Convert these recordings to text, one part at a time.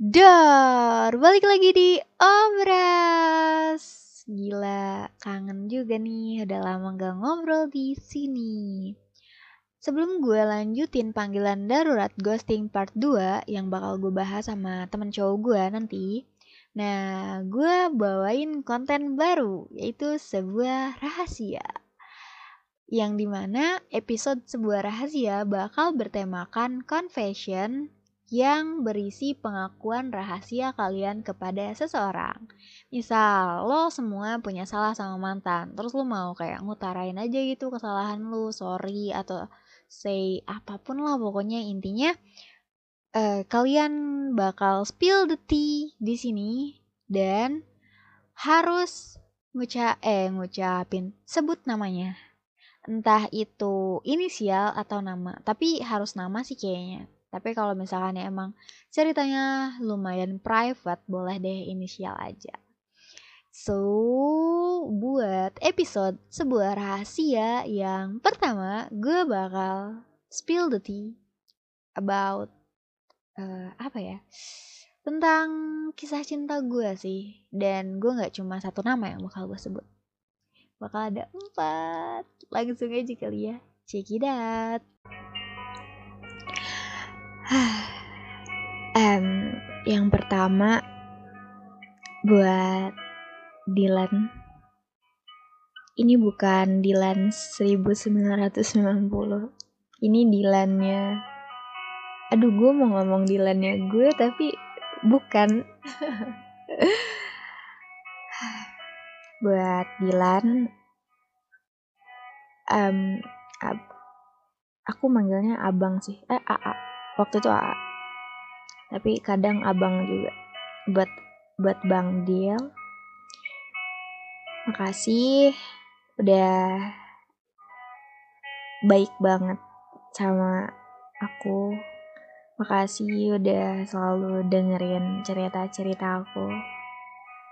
Dor, balik lagi di Obras. Gila, kangen juga nih, udah lama gak ngobrol di sini. Sebelum gue lanjutin panggilan darurat ghosting part 2 yang bakal gue bahas sama temen cowok gue nanti. Nah, gue bawain konten baru, yaitu sebuah rahasia. Yang di mana episode sebuah rahasia bakal bertemakan confession yang berisi pengakuan rahasia kalian kepada seseorang. Misal, lo semua punya salah sama mantan, terus lo mau kayak ngutarain aja gitu kesalahan lo, sorry, atau say apa pun lah pokoknya. Intinya uh, kalian bakal spill the tea di sini dan harus ngucap eh ngucapin sebut namanya. Entah itu inisial atau nama tapi harus nama sih kayaknya tapi kalau misalkan ya emang ceritanya lumayan private, boleh deh inisial aja. So, buat episode sebuah rahasia yang pertama, gue bakal spill the tea about uh, apa ya? Tentang kisah cinta gue sih. Dan gue gak cuma satu nama yang bakal gue sebut. Bakal ada empat. Langsung aja kali ya. Check it out um, yang pertama buat Dylan. Ini bukan Dylan 1990. Ini Dylannya. Aduh, gue mau ngomong Dylannya gue tapi bukan. buat Dylan um, ab, aku manggilnya abang sih eh AA waktu itu AA tapi kadang abang juga buat buat bang Dil makasih udah baik banget sama aku. Makasih udah selalu dengerin cerita-cerita aku.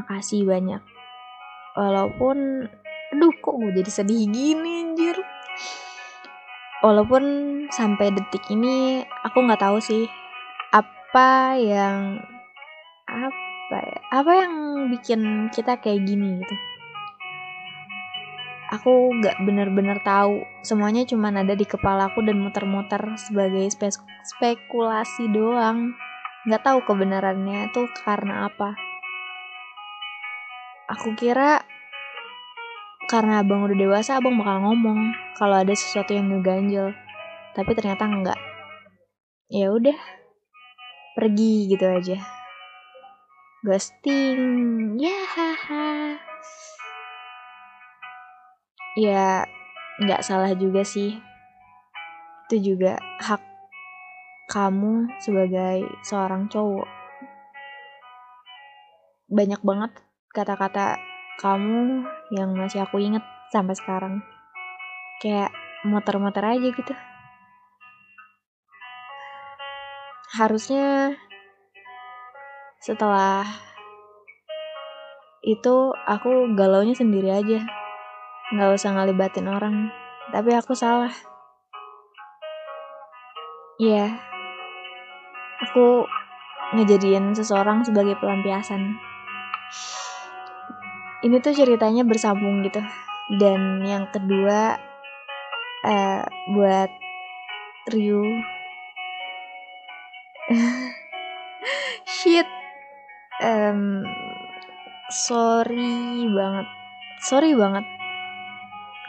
Makasih banyak. Walaupun aduh kok gue jadi sedih gini anjir walaupun sampai detik ini aku nggak tahu sih apa yang apa ya apa yang bikin kita kayak gini gitu. Aku nggak bener-bener tahu. Semuanya cuma ada di kepala aku dan muter-muter sebagai spe spekulasi doang. Nggak tahu kebenarannya tuh karena apa. Aku kira karena abang udah dewasa abang bakal ngomong kalau ada sesuatu yang ngeganjel tapi ternyata enggak. Ya udah pergi gitu aja. Ghosting ya haha. Ya nggak salah juga sih. Itu juga hak kamu sebagai seorang cowok. Banyak banget kata-kata kamu yang masih aku inget sampai sekarang. Kayak muter-muter aja gitu. Harusnya setelah itu aku galaunya sendiri aja. Nggak usah ngelibatin orang. Tapi aku salah. Iya. Yeah. Aku ngejadiin seseorang sebagai pelampiasan ini tuh ceritanya bersambung gitu dan yang kedua uh, buat Ryu. Shit. Um, sorry banget. Sorry banget.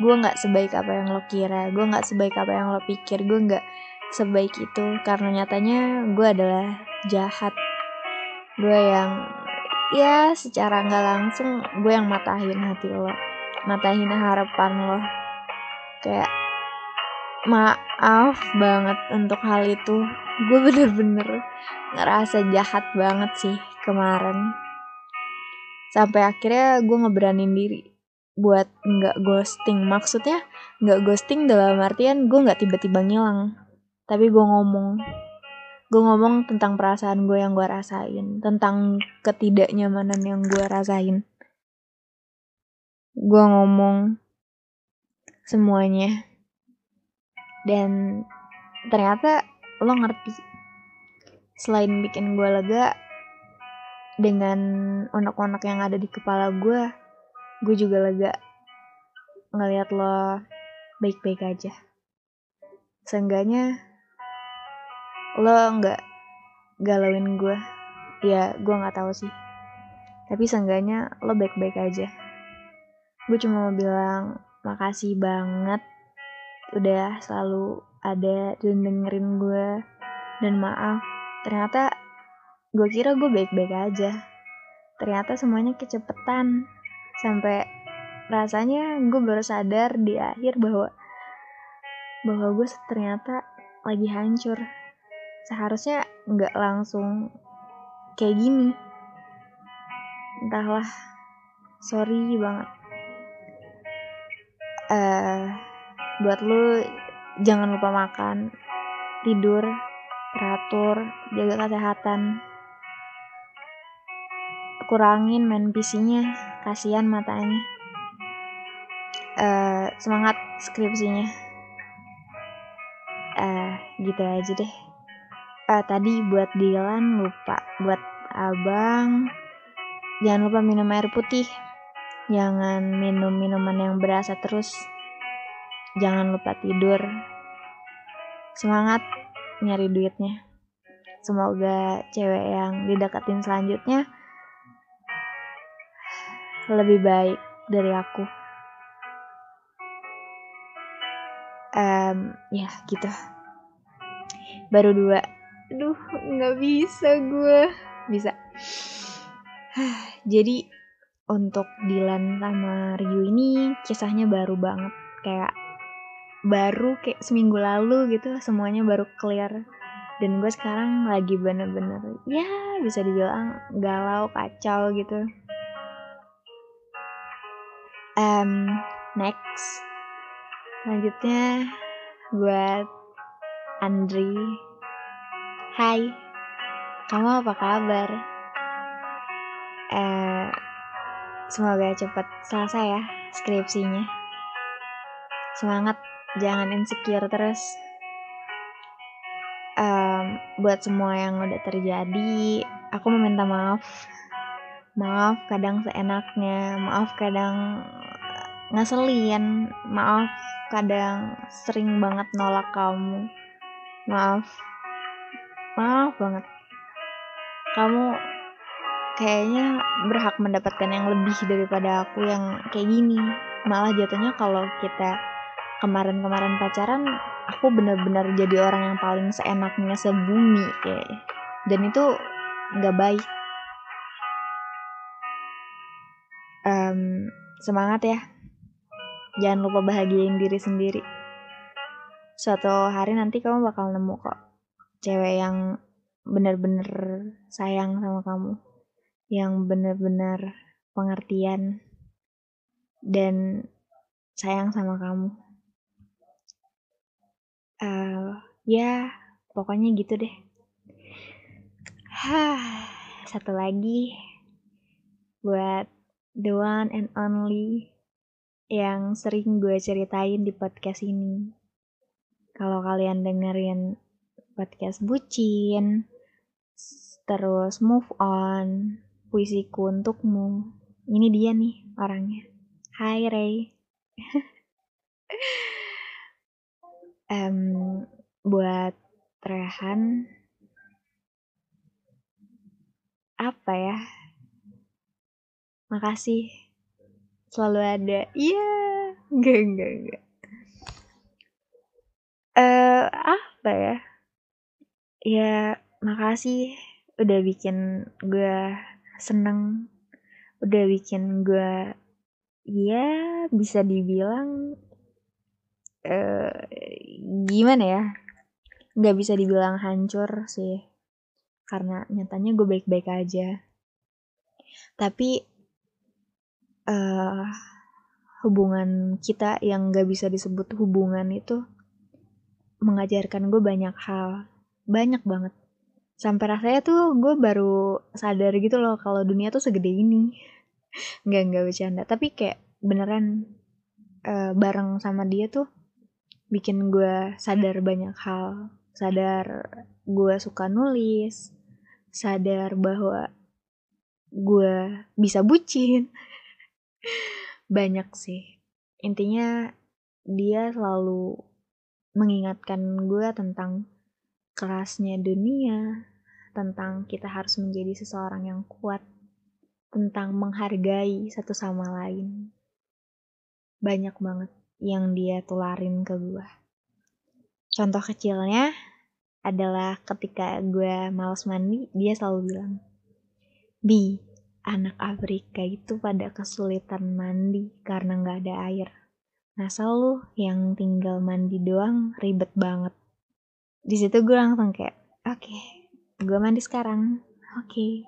Gue nggak sebaik apa yang lo kira. Gue nggak sebaik apa yang lo pikir. Gue nggak sebaik itu karena nyatanya gue adalah jahat. Gue yang ya secara nggak langsung gue yang matahin hati lo. Matahin harapan lo. Kayak maaf banget untuk hal itu. Gue bener-bener ngerasa jahat banget sih kemarin. Sampai akhirnya gue ngeberanin diri buat nggak ghosting. Maksudnya nggak ghosting dalam artian gue nggak tiba-tiba ngilang. Tapi gue ngomong. Gue ngomong tentang perasaan gue yang gue rasain. Tentang ketidaknyamanan yang gue rasain. Gue ngomong semuanya dan ternyata lo ngerti selain bikin gue lega dengan onak-onak yang ada di kepala gue gue juga lega ngeliat lo baik-baik aja. Seenggaknya lo nggak galauin gue ya gue nggak tahu sih. Tapi seenggaknya lo baik-baik aja. Gue cuma mau bilang makasih banget udah selalu ada dan dengerin gue. Dan maaf ternyata gue kira gue baik-baik aja. Ternyata semuanya kecepetan sampai rasanya gue baru sadar di akhir bahwa bahwa gue ternyata lagi hancur. Seharusnya nggak langsung kayak gini. Entahlah sorry banget. Eh uh, buat lu jangan lupa makan tidur teratur jaga kesehatan. Kurangin main PC-nya kasihan matanya. Uh, semangat skripsinya. Uh, gitu aja deh. Uh, tadi buat Dilan lupa buat abang. Jangan lupa minum air putih. Jangan minum minuman yang berasa terus jangan lupa tidur. Semangat nyari duitnya. Semoga cewek yang dideketin selanjutnya lebih baik dari aku. Um, ya gitu. Baru dua. Aduh nggak bisa gue bisa. Jadi untuk Dilan sama Ryu ini kisahnya baru banget. Kayak baru kayak seminggu lalu gitu semuanya baru clear. Dan gue sekarang lagi bener-bener ya bisa dibilang galau kacau gitu. Um, next. Selanjutnya buat Andri. Hai, kamu apa kabar? Eh, semoga cepat selesai ya skripsinya. Semangat, jangan insecure terus. Um, buat semua yang udah terjadi, aku meminta maaf. Maaf kadang seenaknya, maaf kadang ngeselin, maaf kadang sering banget nolak kamu. Maaf maaf banget kamu kayaknya berhak mendapatkan yang lebih daripada aku yang kayak gini malah jatuhnya kalau kita kemarin-kemarin pacaran aku benar-benar jadi orang yang paling seenaknya sebumi kayak dan itu nggak baik. Um, semangat ya. Jangan lupa bahagiain diri sendiri. Suatu hari nanti kamu bakal nemu kok cewek yang benar-benar sayang sama kamu. Yang benar-benar pengertian. Dan sayang sama kamu uh, ya pokoknya gitu deh Hah, satu lagi buat the one and only yang sering gue ceritain di podcast ini. Kalau kalian dengerin podcast bucin, terus move on, puisiku untukmu. Ini dia nih orangnya. Hai Ray. um, buat Rehan, apa ya? Makasih selalu ada. Iya, yeah. enggak enggak enggak. Eh, uh, apa ya? ya makasih udah bikin gue seneng udah bikin gue ya bisa dibilang uh, gimana ya? Nggak bisa dibilang hancur sih. Karena nyatanya gue baik-baik aja. Tapi uh, hubungan kita yang gak bisa disebut hubungan itu mengajarkan gue banyak hal. Banyak banget. Sampai rasanya tuh gue baru sadar gitu loh kalau dunia tuh segede ini. Nggak nggak bercanda. Tapi kayak beneran uh, bareng sama dia tuh bikin gue sadar banyak hal. Sadar gue suka nulis. Sadar bahwa gue bisa bucin. Banyak sih. Intinya dia selalu mengingatkan gue tentang kerasnya dunia tentang kita harus menjadi seseorang yang kuat tentang menghargai satu sama lain. Banyak banget yang dia tularin ke gue contoh kecilnya adalah ketika gue males mandi, dia selalu bilang, Bi, anak Afrika itu pada kesulitan mandi karena nggak ada air. Masa lu yang tinggal mandi doang ribet banget. Di situ gue langsung kayak, oke, okay, gue mandi sekarang, oke, okay,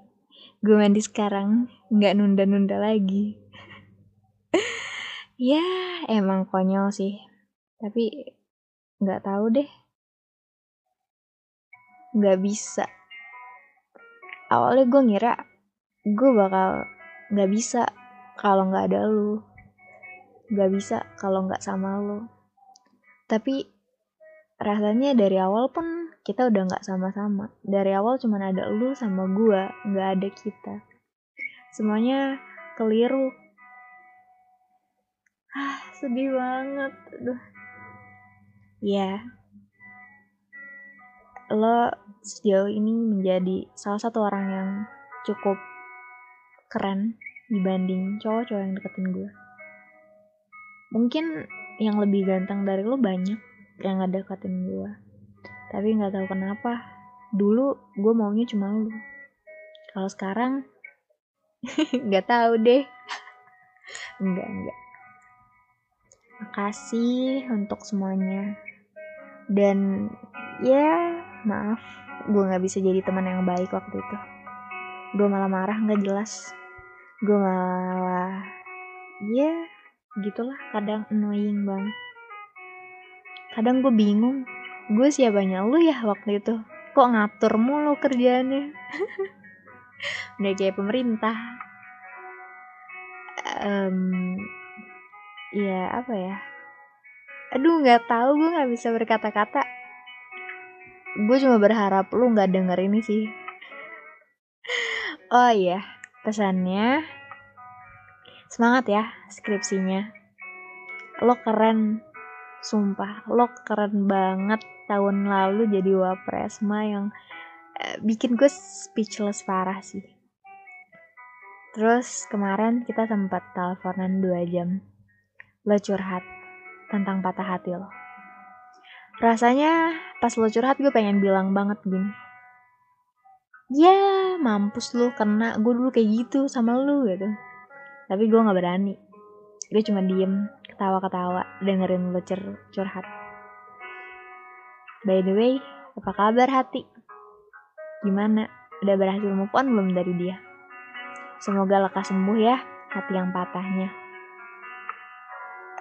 gue mandi sekarang, nggak nunda-nunda lagi. Ya, emang konyol sih. Tapi nggak tahu deh. Nggak bisa. Awalnya gue ngira gue bakal nggak bisa kalau nggak ada lu. Nggak bisa kalau nggak sama lu. Tapi rasanya dari awal pun kita udah nggak sama-sama. Dari awal cuma ada lu sama gue nggak ada kita. Semuanya keliru ah sedih banget aduh ya lo sejauh ini menjadi salah satu orang yang cukup keren dibanding cowok-cowok yang deketin gue. Mungkin yang lebih ganteng dari lo banyak yang gak deketin gue. Tapi gak tahu kenapa, dulu gue maunya cuma lo. Kalau sekarang, gak tahu deh. enggak, enggak. Makasih untuk semuanya. Dan ya maaf gue nggak bisa jadi teman yang baik waktu itu. Gue malah marah nggak jelas. Gue malah ya gitulah kadang annoying banget. Kadang gue bingung gue siapanya lu ya waktu itu? Kok ngatur mulu kerjaannya? Udah kayak pemerintah. Um, ya apa ya? Aduh nggak tahu gue nggak bisa berkata-kata. Gue cuma berharap lu nggak denger ini sih. Oh iya pesannya semangat ya skripsinya. Lo keren sumpah lo keren banget tahun lalu jadi wapres ma yang eh, bikin gue speechless parah sih. Terus kemarin kita sempat teleponan dua jam lo curhat tentang patah hati lo Rasanya pas lo curhat gue pengen bilang banget gini. Ya mampus lu karena gue dulu kayak gitu sama lu gitu. Tapi gue gak berani. Gue cuma diem, ketawa-ketawa, dengerin lo cur curhat. By the way, apa kabar hati? Gimana? Udah berhasil move on belum dari dia? Semoga lekas sembuh ya hati yang patahnya.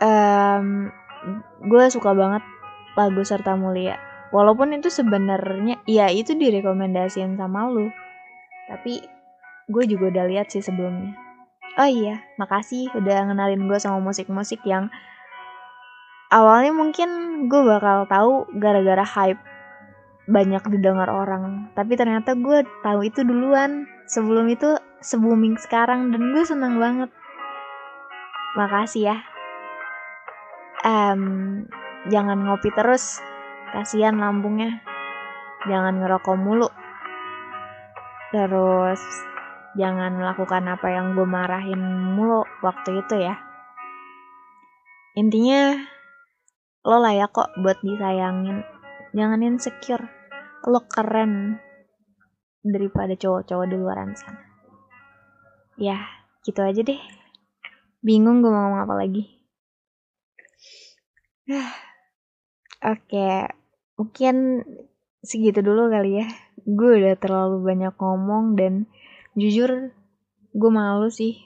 Um, gue suka banget lagu serta mulia. Walaupun itu sebenarnya ya itu direkomendasiin sama lu. Tapi gue juga udah lihat sih sebelumnya. Oh iya makasih udah ngenalin gue sama musik-musik yang awalnya mungkin gue bakal tahu gara-gara hype banyak didengar orang. Tapi ternyata gue tahu itu duluan. Sebelum itu se-booming sekarang. Dan gue senang banget. Makasih ya um, jangan ngopi terus. Kasihan lambungnya. Jangan ngerokok mulu. Terus jangan melakukan apa yang gue marahin mulu waktu itu ya. Intinya lo layak kok buat disayangin. Jangan insecure. Lo keren daripada cowok-cowok di luar sana. Ya gitu aja deh. Bingung gue mau ngomong apa lagi Oke, mungkin segitu dulu kali ya. Gue udah terlalu banyak ngomong dan jujur gue malu sih.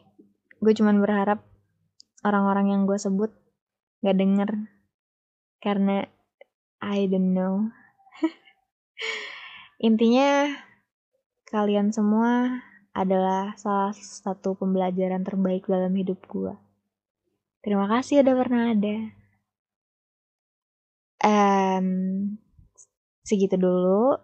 Gue cuman berharap orang-orang yang gue sebut gak denger. Karena I don't know. Intinya kalian semua adalah salah satu pembelajaran terbaik dalam hidup gue. Terima kasih udah pernah ada um, segitu dulu.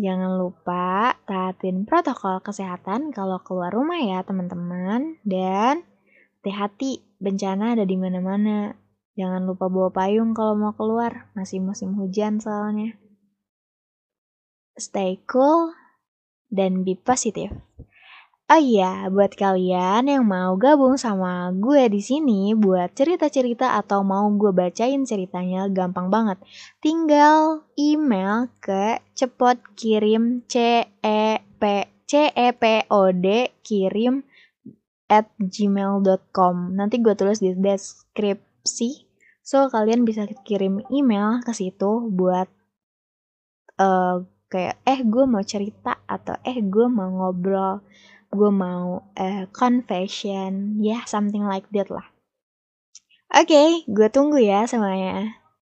Jangan lupa taatin protokol kesehatan kalau keluar rumah ya teman-teman. Dan hati-hati, bencana ada di mana-mana. Jangan lupa bawa payung kalau mau keluar, masih musim hujan soalnya. Stay cool dan be positive. Oh iya, buat kalian yang mau gabung sama gue di sini buat cerita-cerita atau mau gue bacain ceritanya gampang banget. Tinggal email ke cepot kirim c e p c e p o d kirim at gmail.com. Nanti gue tulis di deskripsi. So kalian bisa kirim email ke situ buat uh, kayak eh gue mau cerita atau eh gue mau ngobrol gue mau uh, confession. Ya yeah, something like that lah. Oke okay, gue tunggu ya semuanya